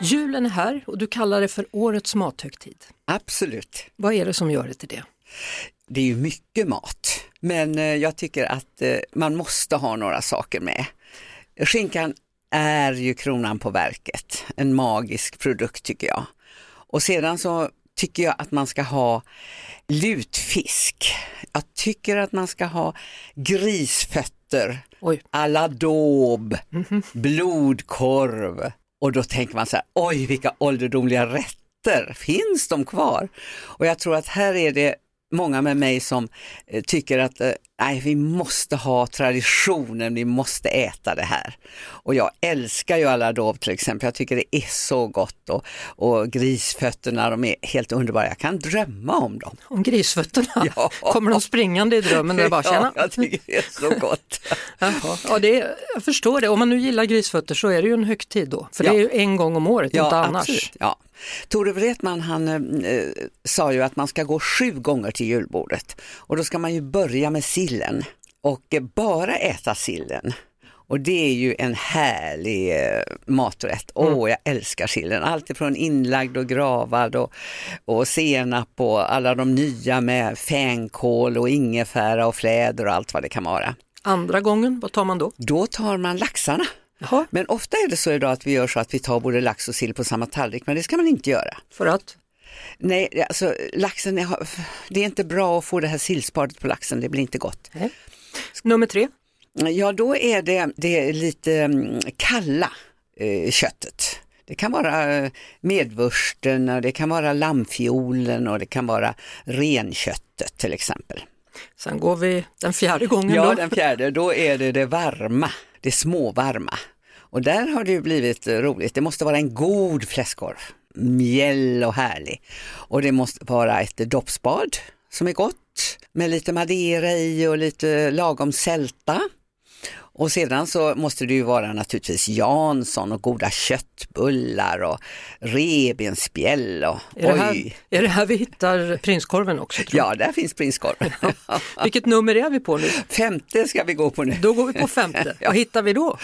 Julen är här och du kallar det för årets mathögtid. Absolut. Vad är det som gör det till det? Det är ju mycket mat, men eh, jag tycker att eh, man måste ha några saker med. Skinkan är ju kronan på verket, en magisk produkt tycker jag. Och sedan så tycker jag att man ska ha lutfisk. Jag tycker att man ska ha grisfötter, Oj. alla daub, blodkorv. Och då tänker man så här, oj vilka ålderdomliga rätter, finns de kvar? Och jag tror att här är det många med mig som eh, tycker att eh, nej, vi måste ha traditionen, vi måste äta det här. Och jag älskar ju alla dov till exempel, jag tycker det är så gott och, och grisfötterna, de är helt underbara, jag kan drömma om dem. Om grisfötterna, Ja. kommer de springande i drömmen där bara? Ja, jag tycker det är så gott. Jaha. Ja, det är, jag förstår det, om man nu gillar grisfötter så är det ju en högtid då, för Ja. det är ju en gång om året, inte annars. Absolut, ja. Tore Wretman han eh, sa ju att man ska gå sju gånger till julbordet och då ska man ju börja med sillen och bara äta sillen. Och det är ju en härlig eh, maträtt. Åh, Mm. jag älskar sillen. Allt ifrån inlagd och gravad och, och senap och alla de nya med fänkål och ingefära och fläder och allt vad det kan vara. Andra gången, vad tar man då? Då tar man laxarna. Jaha, Men ofta är det så idag att vi gör så att vi tar både lax och sill på samma tallrik, men det ska man inte göra. för att? Nej, alltså laxen, är, det är inte bra att få det här sillsparet på laxen, det blir inte gott. Nej. Nummer tre, Ja, då är det, det är lite mm, kalla eh, köttet. Det kan vara eh, medvursten, och det kan vara lammfiolen och det kan vara renköttet till exempel. sen går vi den fjärde gången Ja, då. den fjärde, då är det det varma, det småvarma. Och där har det blivit eh, roligt, det måste vara en god fläskkorv, mjäll och härlig. Och det måste vara ett doppsbad som är gott med lite madeira i och lite lagom sälta. Och sedan så måste det ju vara naturligtvis Jansson och goda köttbullar och revbensspjäll och Är det, här, oj. är det här vi hittar prinskorven också? Ja, där finns prinskorven. Vilket nummer är vi på nu? Femte ska vi gå på nu. Då går vi på femte. Vad hittar vi då?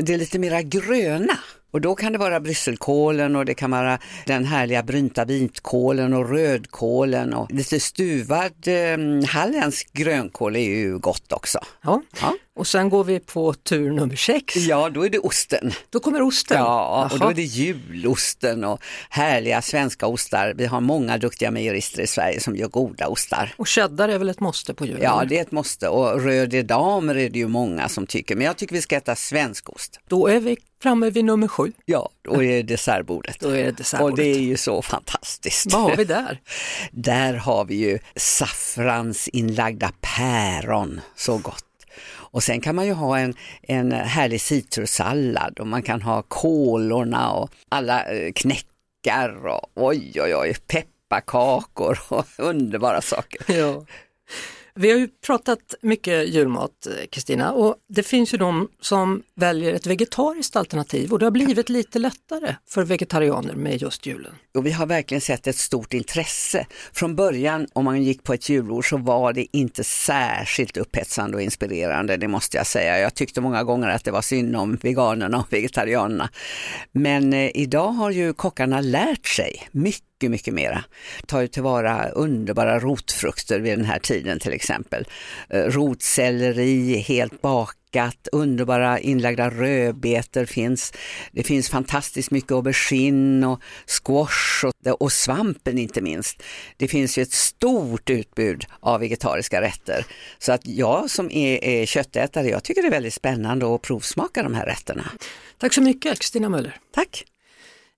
det är lite mera gröna. Och då kan det vara brysselkålen och det kan vara den härliga brynta vitkålen och rödkålen och lite stuvad eh, halländsk grönkål är ju gott också. Ja. Ja. Och sen går vi på tur nummer sex. Ja, då är det osten. Då kommer osten. Ja, och då Jaha. är det julosten och härliga svenska ostar. Vi har många duktiga mejerister i Sverige som gör goda ostar. Och cheddar är väl ett måste på julen? Ja, det är ett måste och röd damer är det ju många som tycker, men jag tycker vi ska äta svensk ost. Då är vi framme vid nummer sju. Ja, då är det dessertbordet. Då är det dessertbordet. Och det är ju så fantastiskt. Vad har vi där? Där har vi ju saffransinlagda päron, så gott. Och sen kan man ju ha en, en härlig citrussallad och man kan ha kolorna och alla eh, knäckar och oj oj oj, pepparkakor och underbara saker. Ja. Vi har ju pratat mycket julmat, Kristina, och det finns ju de som väljer ett vegetariskt alternativ och det har blivit lite lättare för vegetarianer med just julen. Och vi har verkligen sett ett stort intresse. Från början om man gick på ett julbord så var det inte särskilt upphetsande och inspirerande, det måste jag säga. Jag tyckte många gånger att det var synd om veganerna och vegetarianerna. Men eh, idag har ju kockarna lärt sig mycket mycket mera. Tar ju tillvara underbara rotfrukter vid den här tiden till exempel. Eh, Rotselleri helt bakat, underbara inlagda rödbetor finns. Det finns fantastiskt mycket aubergine och squash och, och svampen inte minst. Det finns ju ett stort utbud av vegetariska rätter. Så att jag som är, är köttätare, jag tycker det är väldigt spännande att provsmaka de här rätterna. Tack så mycket Kristina Möller. Tack!